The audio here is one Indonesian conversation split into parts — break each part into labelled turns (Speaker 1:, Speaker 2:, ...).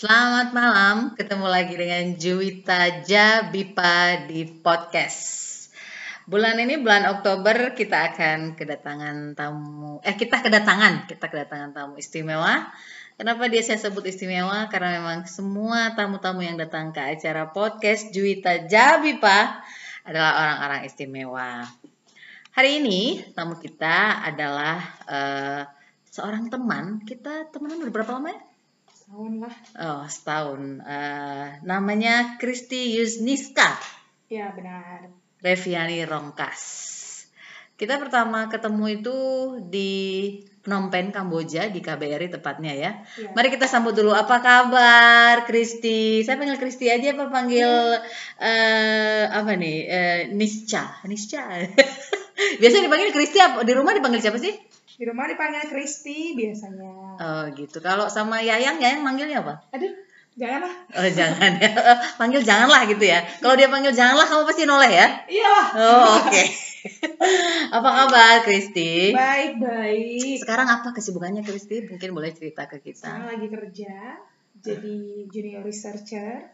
Speaker 1: Selamat malam, ketemu lagi dengan Juwita Jabipa di podcast. Bulan ini bulan Oktober kita akan kedatangan tamu eh kita kedatangan, kita kedatangan tamu istimewa. Kenapa dia saya sebut istimewa? Karena memang semua tamu-tamu yang datang ke acara podcast Juwita Jabipa adalah orang-orang istimewa. Hari ini tamu kita adalah uh, seorang teman. Kita temenan berapa lama ya?
Speaker 2: Setahun lah.
Speaker 1: Oh, setahun. Uh, namanya Kristi Yusniska.
Speaker 2: Ya, benar.
Speaker 1: Reviani Rongkas. Kita pertama ketemu itu di Phnom Penh, Kamboja, di KBRI tepatnya ya. ya. Mari kita sambut dulu. Apa kabar, Kristi? Saya panggil Kristi aja apa panggil ya. uh, apa nih? Uh, Nisca. Nisca. Biasanya dipanggil Kristi di rumah dipanggil siapa sih?
Speaker 2: Di rumah dipanggil Kristi biasanya.
Speaker 1: Oh, gitu. Kalau sama Yayang, Yayang manggilnya apa?
Speaker 2: Aduh, janganlah.
Speaker 1: Oh, jangan ya. panggil janganlah gitu ya. Kalau dia panggil janganlah kamu pasti noleh ya?
Speaker 2: Iya.
Speaker 1: Oh, oke. Okay. apa kabar, Kristi?
Speaker 2: Baik, baik.
Speaker 1: Sekarang apa kesibukannya, Kristi? Mungkin boleh cerita ke kita.
Speaker 2: Sekarang lagi kerja, jadi junior researcher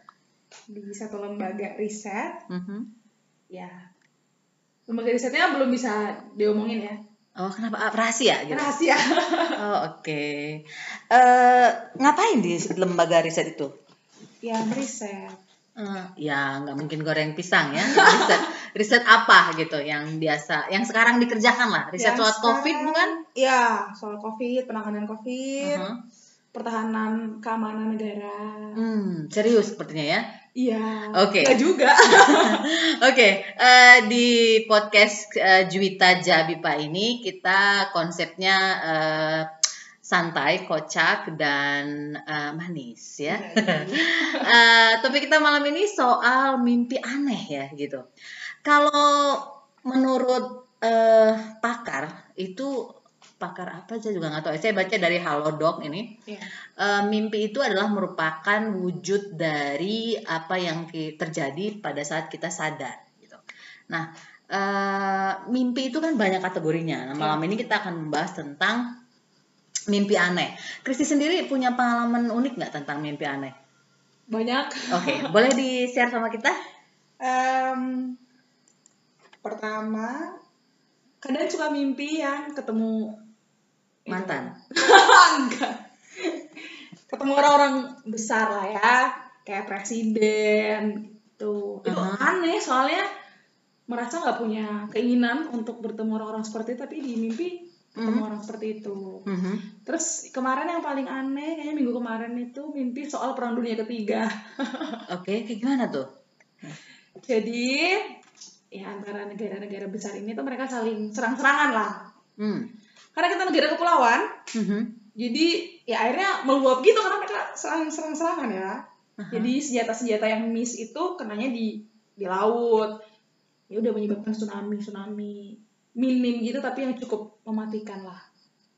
Speaker 2: di satu lembaga riset. Mm -hmm. Ya, lembaga risetnya belum bisa diomongin ya.
Speaker 1: Oh, kenapa? Ah, rahasia gitu?
Speaker 2: Rahasia.
Speaker 1: oh, oke. Okay. Uh, ngapain di lembaga riset itu?
Speaker 2: Ya, riset.
Speaker 1: Uh, ya, nggak mungkin goreng pisang ya. Riset, riset apa gitu yang biasa, yang sekarang dikerjakan lah. Riset soal COVID bukan?
Speaker 2: Ya, soal COVID, penanganan COVID, uh -huh. pertahanan keamanan negara.
Speaker 1: Hmm, serius sepertinya ya?
Speaker 2: Iya.
Speaker 1: Oke.
Speaker 2: Okay. juga.
Speaker 1: Oke, okay. uh, di podcast uh, Juwita Jabipa ini kita konsepnya uh, santai, kocak dan uh, manis ya. uh, topik kita malam ini soal mimpi aneh ya gitu. Kalau menurut uh, pakar itu pakar apa saya juga nggak tahu. Saya baca dari Halodoc ini. Yeah. Uh, mimpi itu adalah merupakan wujud dari apa yang terjadi pada saat kita sadar. Gitu. Nah, uh, mimpi itu kan banyak kategorinya. Nah, malam ini kita akan membahas tentang mimpi aneh. Kristi sendiri punya pengalaman unik nggak tentang mimpi aneh?
Speaker 2: Banyak.
Speaker 1: Oke, okay. boleh di share sama kita?
Speaker 2: Um, pertama, kadang suka mimpi yang ketemu
Speaker 1: mantan.
Speaker 2: Enggak. Ketemu orang-orang besar lah ya kayak presiden gitu. Itu uh -huh. aneh soalnya merasa nggak punya keinginan untuk bertemu orang-orang seperti itu tapi di mimpi ketemu uh -huh. orang seperti itu. Uh -huh. terus kemarin yang paling aneh kayaknya minggu kemarin itu mimpi soal perang dunia ketiga.
Speaker 1: Oke okay, kayak gimana tuh?
Speaker 2: Jadi ya antara negara-negara besar ini tuh mereka saling serang-serangan lah. Hmm karena kita negara kepulauan mm-hmm. jadi ya akhirnya meluap gitu karena mereka serang serang serangan ya. Uh-huh. jadi senjata senjata yang miss itu kenanya di di laut. Ya udah menyebabkan tsunami tsunami minim gitu tapi yang cukup mematikan lah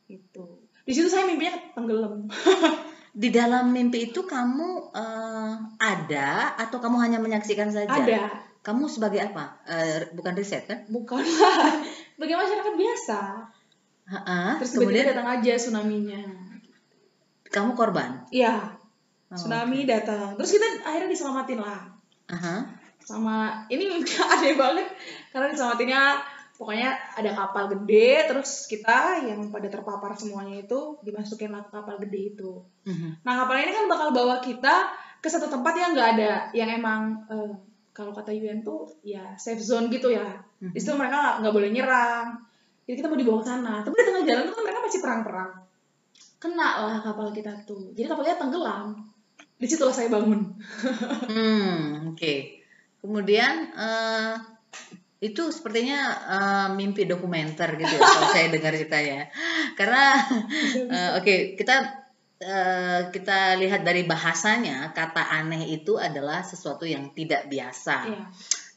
Speaker 2: itu di situ saya mimpinya tenggelam.
Speaker 1: Di dalam mimpi itu kamu uh, ada atau kamu hanya menyaksikan saja?
Speaker 2: Ada.
Speaker 1: Kamu sebagai apa? Uh, bukan riset kan?
Speaker 2: Bukan lah sebagai masyarakat biasa
Speaker 1: Ha-ha,
Speaker 2: Terus kemudian datang aja tsunami-nya.
Speaker 1: Kamu korban?
Speaker 2: Iya. Oh, tsunami okay. datang. Terus kita akhirnya diselamatin lah.
Speaker 1: Uh-huh.
Speaker 2: Sama ini aneh banget karena diselamatinnya pokoknya ada kapal gede terus kita yang pada terpapar semuanya itu dimasukin lah ke kapal gede itu. Uh-huh. Nah kapal ini kan bakal bawa kita ke satu tempat yang nggak ada yang emang uh, kalau kata UN tuh ya safe zone gitu ya. Uh-huh. Di situ mereka nggak boleh nyerang jadi kita mau dibawa ke sana. Tapi di tengah jalan tuh kan mereka masih perang-perang. Kena lah kapal kita tuh. Jadi kapalnya tenggelam. Di situlah saya bangun.
Speaker 1: Hmm oke. Okay. kemudian uh, itu sepertinya uh, mimpi dokumenter gitu ya kalau saya dengar ceritanya. Karena uh, oke okay, kita Uh, kita lihat dari bahasanya kata aneh itu adalah sesuatu yang tidak biasa. Iya.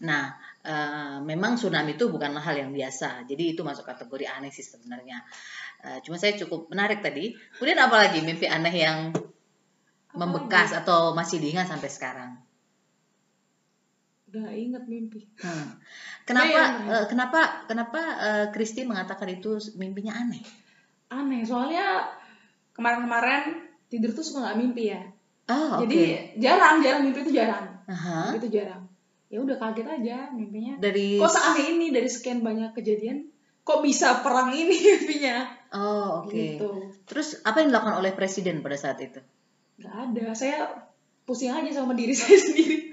Speaker 1: Nah, uh, memang tsunami itu bukanlah hal yang biasa. Jadi itu masuk kategori aneh sih sebenarnya. Uh, cuma saya cukup menarik tadi. Kemudian apa lagi mimpi aneh yang membekas atau masih diingat sampai sekarang?
Speaker 2: Gak ingat mimpi.
Speaker 1: Hmm. Kenapa, uh, kenapa, kenapa uh, Kristi mengatakan itu mimpinya aneh?
Speaker 2: Aneh, soalnya kemarin-kemarin tidur tuh suka nggak mimpi ya. Oh, Jadi okay. jarang, jarang mimpi itu jarang. Uh-huh. Itu jarang. Ya udah kaget aja mimpinya. Dari kok seaneh ini dari sekian banyak kejadian kok bisa perang ini mimpinya.
Speaker 1: Oh, oke. Okay. Gitu. Terus apa yang dilakukan oleh presiden pada saat itu?
Speaker 2: Gak ada. Saya pusing aja sama diri saya sendiri.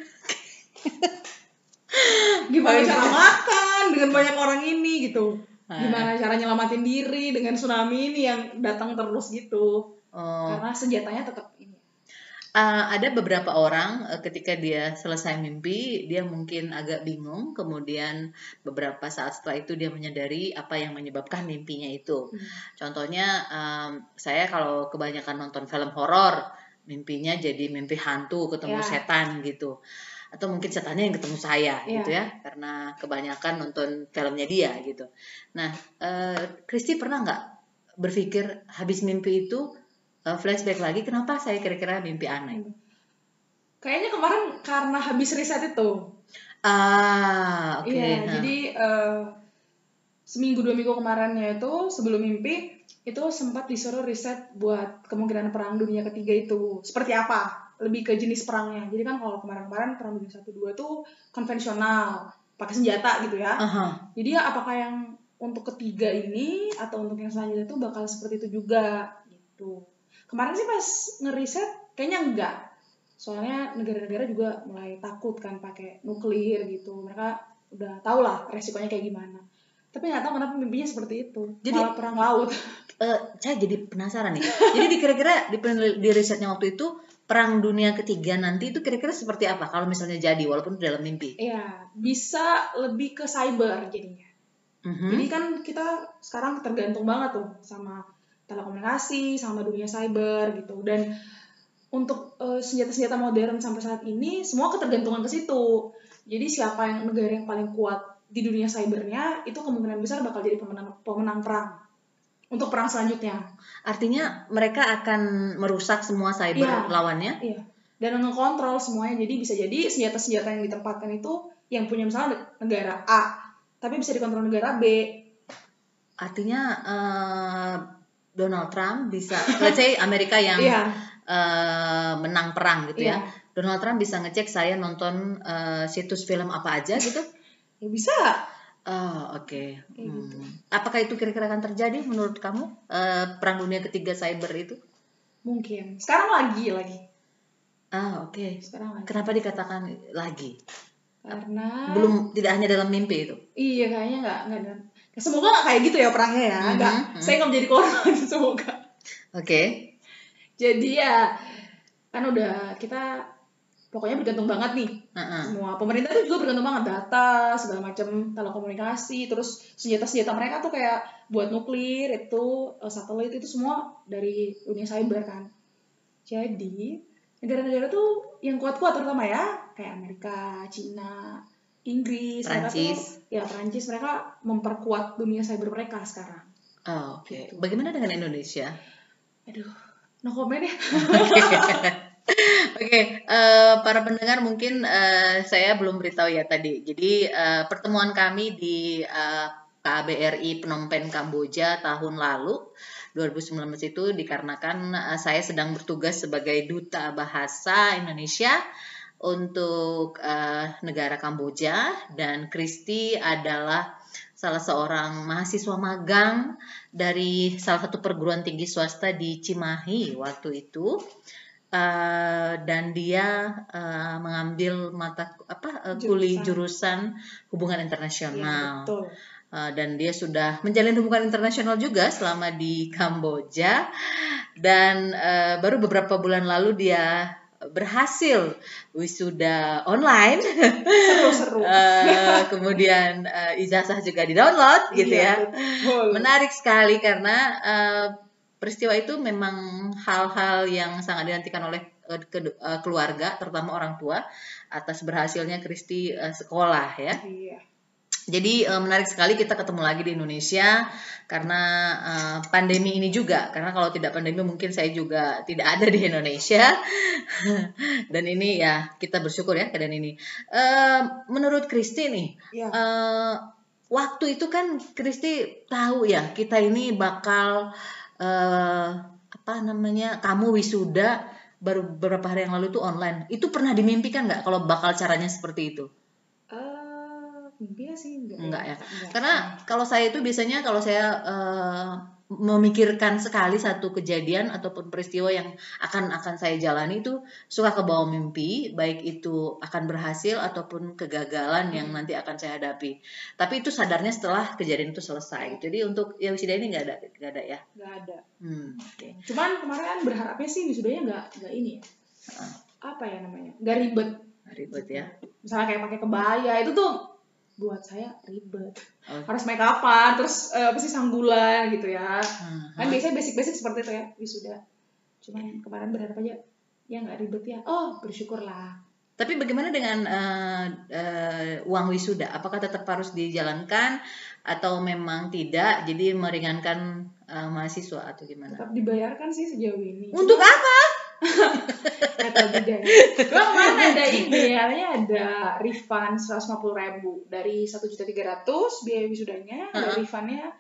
Speaker 2: Gimana cara makan dengan banyak orang ini gitu. Ah. Gimana cara nyelamatin diri dengan tsunami ini yang datang terus gitu. Oh. Karena senjatanya tetap
Speaker 1: Uh, ada beberapa orang uh, ketika dia selesai mimpi, dia mungkin agak bingung. Kemudian beberapa saat setelah itu dia menyadari apa yang menyebabkan mimpinya itu. Hmm. Contohnya, um, saya kalau kebanyakan nonton film horor, mimpinya jadi mimpi hantu, ketemu yeah. setan gitu. Atau mungkin setannya yang ketemu saya yeah. gitu ya, karena kebanyakan nonton filmnya dia gitu. Nah, uh, Kristi pernah nggak berpikir habis mimpi itu uh, flashback lagi kenapa saya kira-kira mimpi aneh?
Speaker 2: Kayaknya kemarin karena habis riset itu.
Speaker 1: Ah oke okay.
Speaker 2: iya nah. jadi uh, seminggu dua minggu kemarinnya itu sebelum mimpi itu sempat disuruh riset buat kemungkinan perang dunia ketiga itu. Seperti apa? Lebih ke jenis perangnya. Jadi kan kalau kemarin-kemarin perang dunia satu dua itu konvensional pakai senjata gitu ya. Uh -huh. jadi ya apakah yang untuk ketiga ini atau untuk yang selanjutnya itu bakal seperti itu juga gitu Kemarin sih pas ngeriset kayaknya enggak. Soalnya negara-negara juga mulai takut kan pakai nuklir gitu. Mereka udah tau lah resikonya kayak gimana. Tapi nggak tahu kenapa mimpinya seperti itu. Jadi Malah perang laut.
Speaker 1: Uh, saya jadi penasaran nih. jadi di kira-kira di, di risetnya waktu itu perang dunia ketiga nanti itu kira-kira seperti apa kalau misalnya jadi walaupun dalam mimpi?
Speaker 2: Iya, bisa lebih ke cyber jadinya. Mm -hmm. Jadi kan kita sekarang tergantung banget tuh sama telekomunikasi sama dunia cyber gitu. Dan untuk uh, senjata-senjata modern sampai saat ini semua ketergantungan ke situ. Jadi siapa yang negara yang paling kuat di dunia cybernya itu kemungkinan besar bakal jadi pemenang pemenang perang. Untuk perang selanjutnya.
Speaker 1: Artinya mereka akan merusak semua cyber iya, lawannya?
Speaker 2: Iya. Dan ngekontrol semuanya. Jadi bisa jadi senjata-senjata yang ditempatkan itu yang punya misalnya negara A tapi bisa dikontrol negara B.
Speaker 1: Artinya uh, Donald Trump bisa, let's say Amerika yang yeah. Iya. uh, menang perang gitu yeah. ya, iya. Donald Trump bisa ngecek saya nonton uh, situs film apa aja gitu?
Speaker 2: Ya bisa.
Speaker 1: Oh oke. Okay. Gitu. Hmm. Gitu. Apakah itu kira-kira akan terjadi menurut kamu uh, perang dunia ketiga cyber itu?
Speaker 2: Mungkin. Sekarang lagi lagi.
Speaker 1: Ah oke. Okay. Sekarang lagi. Kenapa dikatakan lagi?
Speaker 2: Karena
Speaker 1: belum tidak hanya dalam mimpi itu.
Speaker 2: Iya kayaknya nggak nggak semoga gak kayak gitu ya perangnya ya mm-hmm. nggak mm-hmm. saya nggak menjadi korban semoga
Speaker 1: oke okay.
Speaker 2: jadi ya kan udah kita pokoknya bergantung banget nih uh-uh. semua pemerintah itu juga bergantung banget data segala macam telekomunikasi terus senjata senjata mereka tuh kayak buat nuklir itu uh, satelit itu semua dari dunia cyber kan jadi negara-negara tuh yang kuat-kuat terutama ya kayak Amerika Cina Inggris,
Speaker 1: Prancis.
Speaker 2: Mereka tuh, ya Prancis mereka memperkuat dunia cyber mereka sekarang.
Speaker 1: Oh, Oke. Okay. Gitu. Bagaimana dengan Indonesia?
Speaker 2: Aduh, no comment ya.
Speaker 1: Oke, okay, uh, eh, para pendengar mungkin uh, saya belum beritahu ya tadi. Jadi uh, pertemuan kami di uh, KBRI Phnom Penh Kamboja tahun lalu 2019 itu dikarenakan uh, saya sedang bertugas sebagai duta bahasa Indonesia untuk uh, negara Kamboja. Dan Kristi adalah salah seorang mahasiswa magang dari salah satu perguruan tinggi swasta di Cimahi waktu itu. Uh, dan dia uh, mengambil mata apa uh, kuliah jurusan hubungan internasional. Ya, Uh, dan dia sudah menjalin hubungan internasional juga selama di Kamboja. Dan uh, baru beberapa bulan lalu dia berhasil wisuda online.
Speaker 2: Seru-seru.
Speaker 1: uh, kemudian uh, ijazah juga di-download gitu iya, ya. Betul. Menarik sekali karena uh, peristiwa itu memang hal-hal yang sangat dinantikan oleh uh, ke, uh, keluarga, terutama orang tua atas berhasilnya Kristi uh, sekolah ya. Iya. Jadi uh, menarik sekali kita ketemu lagi di Indonesia karena uh, pandemi ini juga. Karena kalau tidak pandemi mungkin saya juga tidak ada di Indonesia. Dan ini ya kita bersyukur ya keadaan ini. Uh, menurut Kristi nih, ya. uh, waktu itu kan Kristi tahu ya kita ini bakal uh, apa namanya kamu wisuda baru beberapa hari yang lalu itu online. Itu pernah dimimpikan nggak kalau bakal caranya seperti itu?
Speaker 2: Mimpi sih enggak.
Speaker 1: Enggak ya. Enggak. Karena kalau saya itu biasanya kalau saya uh, memikirkan sekali satu kejadian ataupun peristiwa yang akan akan saya jalani itu suka ke bawah mimpi baik itu akan berhasil ataupun kegagalan yang hmm. nanti akan saya hadapi tapi itu sadarnya setelah kejadian itu selesai jadi untuk ya wisuda ini nggak ada nggak ada ya
Speaker 2: nggak ada hmm. okay. cuman kemarin berharapnya sih wisudanya nggak nggak ini ya uh. apa ya namanya nggak ribet
Speaker 1: ribet ya
Speaker 2: misalnya kayak pakai kebaya itu tuh buat saya ribet okay. harus make upan terus uh, apa sih sanggulan gitu ya uh-huh. kan biasanya basic-basic seperti itu ya wisuda cuman kemarin berharap aja ya nggak ribet ya oh bersyukurlah
Speaker 1: tapi bagaimana dengan uh, uh, uang wisuda? Apakah tetap harus dijalankan atau memang tidak? Jadi meringankan uh, mahasiswa atau gimana?
Speaker 2: Tetap dibayarkan sih sejauh ini.
Speaker 1: Untuk Cuma, apa?
Speaker 2: Kata budaya. Cuma kemarin ada ini, ya, ada refund 150 ribu dari satu juta tiga ratus biaya wisudanya, uh -huh. ada refundnya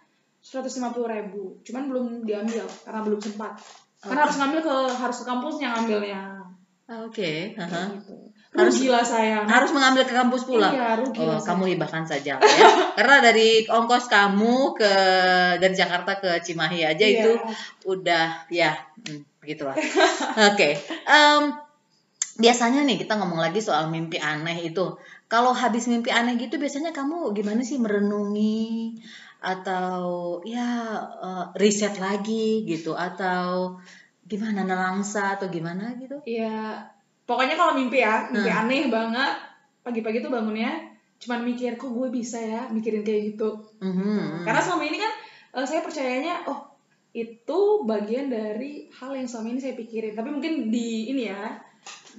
Speaker 2: 150 ribu. Cuman belum diambil karena belum sempat. Karena harus ngambil ke harus ke kampusnya ngambilnya.
Speaker 1: Oke. Okay. Uh -huh.
Speaker 2: gitu harus gila saya
Speaker 1: harus mengambil ke kampus pula
Speaker 2: iya, rugi
Speaker 1: oh, kamu hibahkan saja ya karena dari ongkos kamu ke dari Jakarta ke Cimahi aja iya. itu udah ya hmm, begitulah oke okay. um, biasanya nih kita ngomong lagi soal mimpi aneh itu kalau habis mimpi aneh gitu biasanya kamu gimana sih merenungi atau ya uh, riset lagi gitu atau gimana nelangsa atau gimana gitu
Speaker 2: ya pokoknya kalau mimpi ya mimpi hmm. aneh banget pagi-pagi tuh bangunnya cuman mikir kok gue bisa ya mikirin kayak gitu mm-hmm. karena selama ini kan uh, saya percayanya oh itu bagian dari hal yang selama ini saya pikirin. Tapi mungkin di ini ya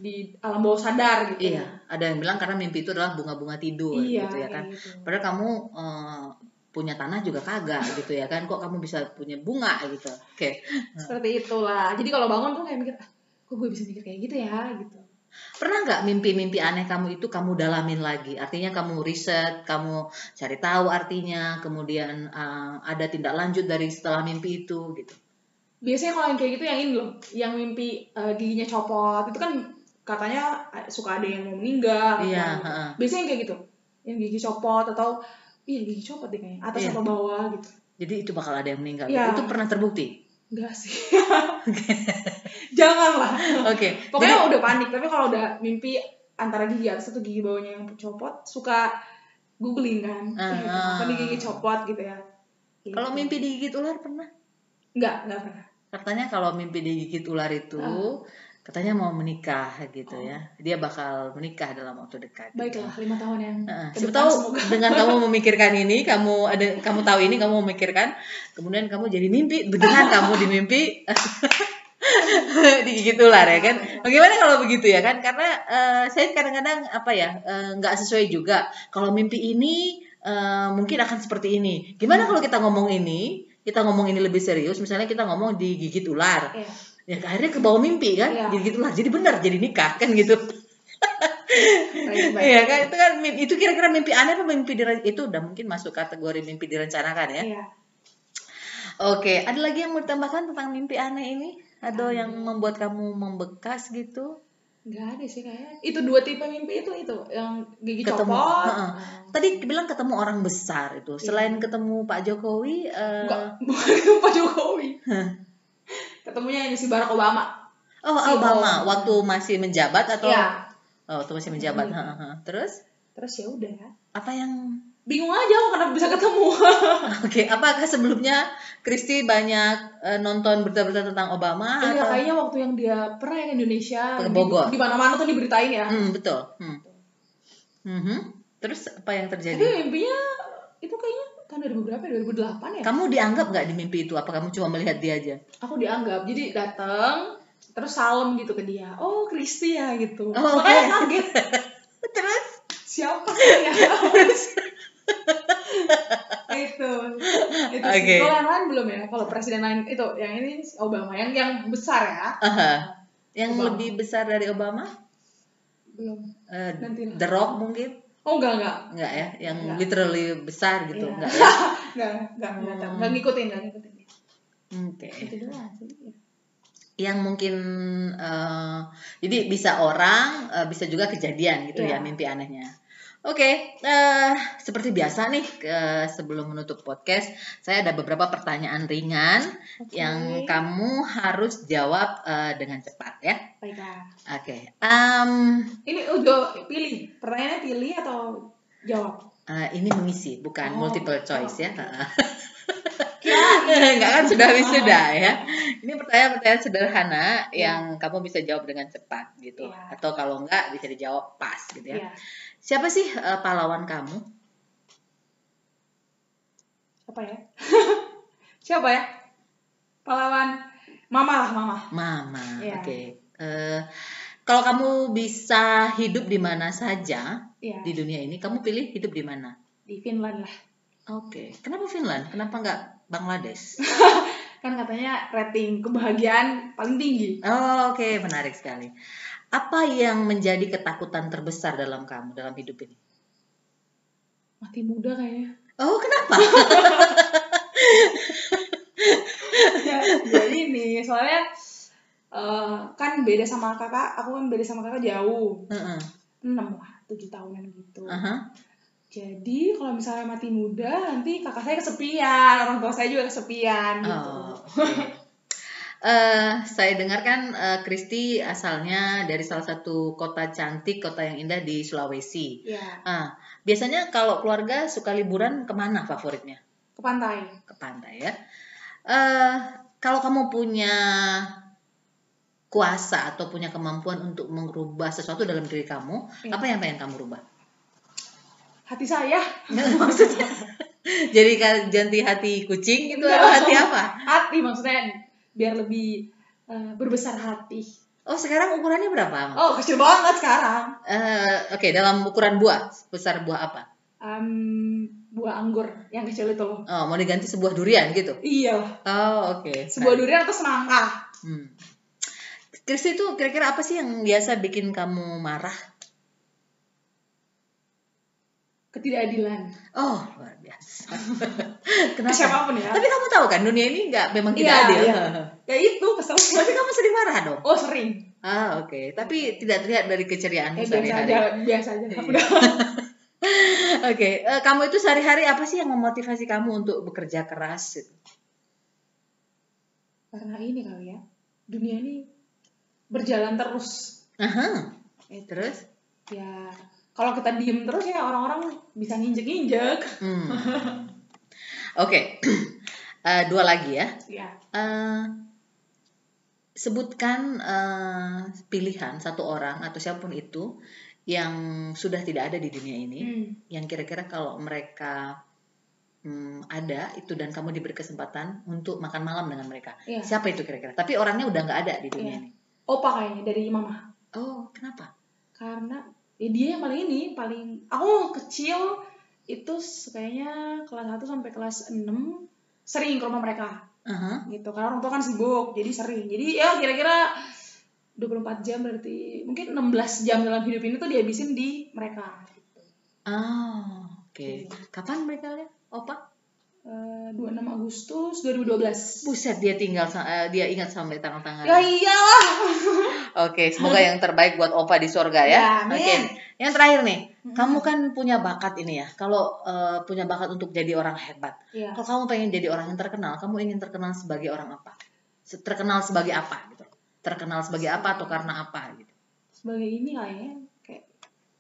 Speaker 2: di alam bawah sadar gitu
Speaker 1: iya ada yang bilang karena mimpi itu adalah bunga-bunga tidur iya, gitu ya kan. gitu. padahal kamu uh, punya tanah juga kagak gitu ya kan. Kok kamu bisa punya bunga gitu? Oke. Okay.
Speaker 2: seperti itulah. Jadi kalau bangun tuh kayak mikir ah, kok gue bisa mikir kayak gitu ya? gitu
Speaker 1: pernah nggak mimpi-mimpi aneh kamu itu kamu dalamin lagi? Artinya kamu riset kamu cari tahu artinya kemudian uh, ada tindak lanjut dari setelah mimpi itu gitu.
Speaker 2: Biasanya kalau yang kayak gitu yang ini loh yang mimpi uh, giginya copot itu kan katanya suka ada yang mau meninggal
Speaker 1: iya, uh,
Speaker 2: biasanya yang kayak gitu yang gigi copot atau iya gigi copot deh kayaknya atas iya. atau bawah gitu.
Speaker 1: Jadi itu bakal ada yang meninggal. Ya. itu pernah terbukti
Speaker 2: Enggak sih. Janganlah.
Speaker 1: Oke. Okay.
Speaker 2: Pokoknya Jadi, udah panik, tapi kalau udah mimpi antara gigi atas atau gigi bawahnya yang copot, suka googling kan. Uh, gitu. Apa gigi copot gitu ya.
Speaker 1: Gitu. Kalau mimpi digigit ular pernah?
Speaker 2: Enggak, enggak pernah.
Speaker 1: Katanya kalau mimpi digigit ular itu uh katanya mau menikah gitu oh. ya dia bakal menikah dalam waktu dekat
Speaker 2: baiklah lima tahun yang
Speaker 1: uh, siapa tahu semoga. dengan kamu memikirkan ini kamu ada kamu tahu ini kamu memikirkan kemudian kamu jadi mimpi dengan kamu di mimpi. Digigit ular ya kan. Bagaimana kalau begitu ya kan? Karena uh, saya kadang-kadang apa ya uh, nggak sesuai juga. Kalau mimpi ini uh, mungkin akan seperti ini. Gimana hmm. kalau kita ngomong ini kita ngomong ini lebih serius misalnya kita ngomong digigit ular. Yeah ya akhirnya ke bawah mimpi kan ya. jadi gitulah jadi benar jadi nikah kan gitu Iya kan itu kan itu kira-kira mimpi aneh apa mimpi dire itu udah mungkin masuk kategori mimpi direncanakan ya. Iya. Oke, ada lagi yang mau ditambahkan tentang mimpi aneh ini? Ada yang membuat kamu membekas gitu?
Speaker 2: Enggak ada sih kayak. Itu dua tipe mimpi itu itu yang gigi ketemu, copot. Uh -uh.
Speaker 1: Tadi bilang ketemu orang besar itu. Selain iya. ketemu Pak Jokowi, uh...
Speaker 2: Enggak, bukan Pak Jokowi ketemunya ini si Barack Obama
Speaker 1: oh si Obama waktu masih menjabat atau ya. oh waktu masih menjabat hmm. terus
Speaker 2: terus ya udah
Speaker 1: apa yang
Speaker 2: bingung aja aku kenapa bisa ketemu
Speaker 1: oke okay. apakah sebelumnya Kristi banyak uh, nonton berita-berita tentang Obama
Speaker 2: iya atau? kayaknya waktu yang dia pernah yang Indonesia ke Bogor di, mana-mana tuh diberitain ya
Speaker 1: hmm, betul hmm. Mm -hmm. terus apa yang terjadi
Speaker 2: tapi mimpinya itu kayaknya tahun 2000 berapa ya? 2008 ya?
Speaker 1: Kamu dianggap nggak di mimpi itu? Apa kamu cuma melihat dia aja?
Speaker 2: Aku dianggap. Jadi datang terus salam gitu ke dia. Oh, Kristi ya gitu.
Speaker 1: Oh, Makanya
Speaker 2: okay. kaget.
Speaker 1: terus
Speaker 2: siapa sih ya? itu itu okay. sih kalau yang lain belum ya kalau presiden lain itu yang ini Obama yang yang besar ya
Speaker 1: uh -huh. yang Obama. lebih besar dari Obama
Speaker 2: belum
Speaker 1: uh, Nanti The Rock mungkin
Speaker 2: Oh enggak enggak.
Speaker 1: Enggak ya, yang enggak. literally besar gitu,
Speaker 2: iya.
Speaker 1: enggak
Speaker 2: ya? enggak, enggak, enggak, hmm. enggak ngikutin, enggak ngikutin.
Speaker 1: Oke. Okay.
Speaker 2: Itu doang sih.
Speaker 1: yang mungkin uh, jadi bisa orang uh, bisa juga kejadian gitu yeah. ya mimpi anehnya oke okay, uh, seperti biasa nih uh, sebelum menutup podcast saya ada beberapa pertanyaan ringan okay. yang kamu harus jawab uh, dengan cepat ya.
Speaker 2: Baiklah.
Speaker 1: Oke okay. um,
Speaker 2: ini udah pilih. Pertanyaannya pilih atau jawab?
Speaker 1: uh, ini mengisi bukan oh, multiple choice oh, ya Enggak kan sudah wisuda ya. Ini pertanyaan-pertanyaan sederhana ya. yang kamu bisa jawab dengan cepat gitu. Ya. Atau kalau enggak bisa dijawab pas gitu ya. ya. Siapa sih uh, pahlawan kamu?
Speaker 2: Siapa ya? Siapa ya? Pahlawan Mama lah, Mama.
Speaker 1: Mama. Ya. Oke. Okay. Uh, eh, kalau kamu bisa hidup di mana saja ya. di dunia ini, kamu pilih hidup di mana?
Speaker 2: Di Finland lah.
Speaker 1: Oke. Okay. Kenapa Finland? Kenapa enggak Bangladesh.
Speaker 2: kan katanya rating kebahagiaan paling tinggi.
Speaker 1: Oh, oke, okay. menarik sekali. Apa yang menjadi ketakutan terbesar dalam kamu dalam hidup ini?
Speaker 2: Mati muda kayaknya.
Speaker 1: Oh, kenapa?
Speaker 2: ya, jadi nih, soalnya uh, kan beda sama kakak, aku kan beda sama kakak jauh. Enam uh -uh. lah, tujuh tahunan gitu. Uh -huh. Jadi kalau misalnya mati muda nanti kakak saya kesepian, orang tua saya juga kesepian gitu. Oh, okay.
Speaker 1: Uh, saya dengarkan uh, Kristi asalnya dari salah satu kota cantik, kota yang indah di Sulawesi.
Speaker 2: Yeah.
Speaker 1: Uh, biasanya kalau keluarga suka liburan ke mana favoritnya?
Speaker 2: Ke pantai.
Speaker 1: Ke pantai ya. Uh, kalau kamu punya kuasa atau punya kemampuan untuk merubah sesuatu dalam diri kamu, yeah. apa yang pengen kamu rubah?
Speaker 2: Hati saya.
Speaker 1: Maksudnya. Jadi ganti hati kucing itu atau hati apa?
Speaker 2: hati maksudnya biar lebih uh, berbesar hati.
Speaker 1: Oh sekarang ukurannya berapa
Speaker 2: oh kecil banget sekarang.
Speaker 1: Uh, oke okay, dalam ukuran buah besar buah apa?
Speaker 2: Um, buah anggur yang kecil itu. Loh
Speaker 1: oh mau diganti sebuah durian gitu?
Speaker 2: Iya.
Speaker 1: Oh oke okay.
Speaker 2: sebuah durian atau semangka. Hmm.
Speaker 1: Kristi itu kira-kira apa sih yang biasa bikin kamu marah
Speaker 2: ketidakadilan.
Speaker 1: Oh, luar biasa.
Speaker 2: Kenapa? Siapa pun ya.
Speaker 1: Tapi kamu tahu kan dunia ini nggak memang tidak ya, adil.
Speaker 2: Ya. ya itu kesel.
Speaker 1: Tapi kamu sering marah dong.
Speaker 2: Oh sering.
Speaker 1: Ah oke. Okay. Tapi tidak terlihat dari keceriaanmu
Speaker 2: eh, sehari-hari. Biasa aja, biasa aja.
Speaker 1: Iya. Oke, okay. uh, eh, kamu itu sehari-hari apa sih yang memotivasi kamu untuk bekerja keras?
Speaker 2: Karena ini kali ya, dunia ini berjalan terus.
Speaker 1: Aha. Eh, terus?
Speaker 2: Ya kalau kita diem terus ya orang-orang bisa nginjek-nginjek. Hmm.
Speaker 1: Oke, okay. uh, eh, dua lagi ya.
Speaker 2: Ya.
Speaker 1: Uh, sebutkan uh, pilihan satu orang atau siapa pun itu yang sudah tidak ada di dunia ini, hmm. yang kira-kira kalau mereka hmm, ada itu dan kamu diberi kesempatan untuk makan malam dengan mereka, ya. siapa itu kira-kira? Tapi orangnya udah nggak ada di dunia ya. ini.
Speaker 2: Opa kayaknya dari mama.
Speaker 1: Oh, kenapa?
Speaker 2: Karena ya dia yang paling ini paling aku kecil itu kayaknya kelas 1 sampai kelas 6 sering ke rumah mereka uh-huh. gitu karena orang tua kan sibuk jadi sering jadi ya kira-kira 24 jam berarti mungkin 16 jam dalam hidup ini tuh dihabisin di mereka gitu.
Speaker 1: Oh, oke. Okay. Gitu. Kapan mereka lihat? Opa?
Speaker 2: Uh, 26 Agustus 2012.
Speaker 1: Buset dia tinggal uh, dia ingat sampai tangan-tangan.
Speaker 2: Ya iyalah.
Speaker 1: Oke, okay, semoga yang terbaik buat Opa di surga ya. ya Oke. Okay. Yang terakhir nih, hmm. kamu kan punya bakat ini ya. Kalau uh, punya bakat untuk jadi orang hebat.
Speaker 2: Ya.
Speaker 1: Kalau kamu pengen jadi orang yang terkenal, kamu ingin terkenal sebagai orang apa? Terkenal sebagai apa gitu. Terkenal sebagai apa atau karena apa gitu.
Speaker 2: Sebagai ini kayaknya kayak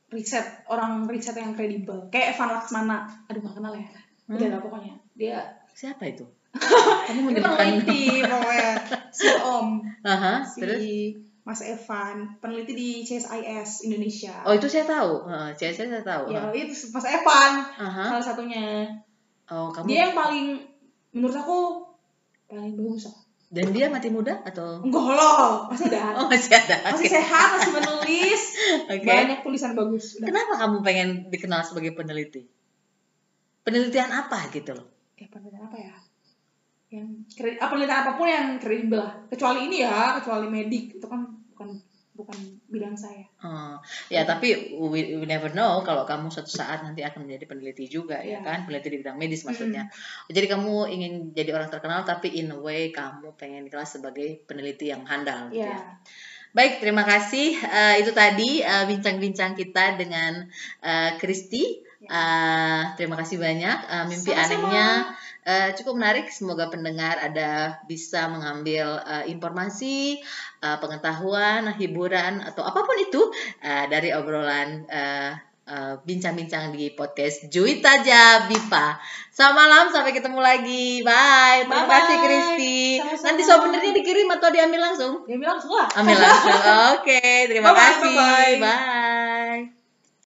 Speaker 2: riset, orang riset yang kredibel. Kayak Evan Laksmana. Aduh, gak kenal ya. Udah lah pokoknya dia
Speaker 1: siapa itu?
Speaker 2: Kamu ini peneliti pokoknya. Si Om
Speaker 1: uh-huh,
Speaker 2: si terus? Mas Evan peneliti di CSIS Indonesia.
Speaker 1: Oh itu saya tahu. Uh, CSIS saya tahu.
Speaker 2: Ya uh. itu Mas Evan uh-huh. salah satunya.
Speaker 1: Oh kamu
Speaker 2: dia yang paling menurut aku paling bagus
Speaker 1: dan dia mati muda atau?
Speaker 2: Enggak loh masih ada.
Speaker 1: Oh masih ada.
Speaker 2: Masih okay. sehat masih menulis. Okay. banyak tulisan bagus
Speaker 1: Udah. kenapa kamu pengen dikenal sebagai peneliti? Penelitian apa gitu loh
Speaker 2: eh penelitian apa ya yang apa ah, penelitian apa pun yang kredibel lah kecuali ini ya kecuali medik itu kan bukan bukan bidang saya.
Speaker 1: Hmm. Ya, tapi we, we never know kalau kamu suatu saat nanti akan menjadi peneliti juga yeah. ya iya. kan, peneliti di bidang medis maksudnya. Mm. Jadi kamu ingin jadi orang terkenal tapi in a way kamu pengen dikenal sebagai peneliti yang handal gitu yeah. ya. Baik, terima kasih. Uh, itu tadi eh, bincang-bincang uh, kita dengan uh. Uh, terima kasih banyak. Uh, mimpi Sama-sama. anehnya uh, cukup menarik. Semoga pendengar ada bisa mengambil uh, informasi, uh, pengetahuan, hiburan atau apa pun itu uh, dari obrolan. Uh, Eh, bincang-bincang uh, di podcast Juita Jabipa. Selamat malam, sampai ketemu lagi. Bye. Terima kasih Kristi. Nanti souvenirnya dikirim atau diambil langsung?
Speaker 2: Diambil langsung lah.
Speaker 1: Ambil langsung. Oke, okay, terima bye -bye, kasih. Bye. -bye. bye.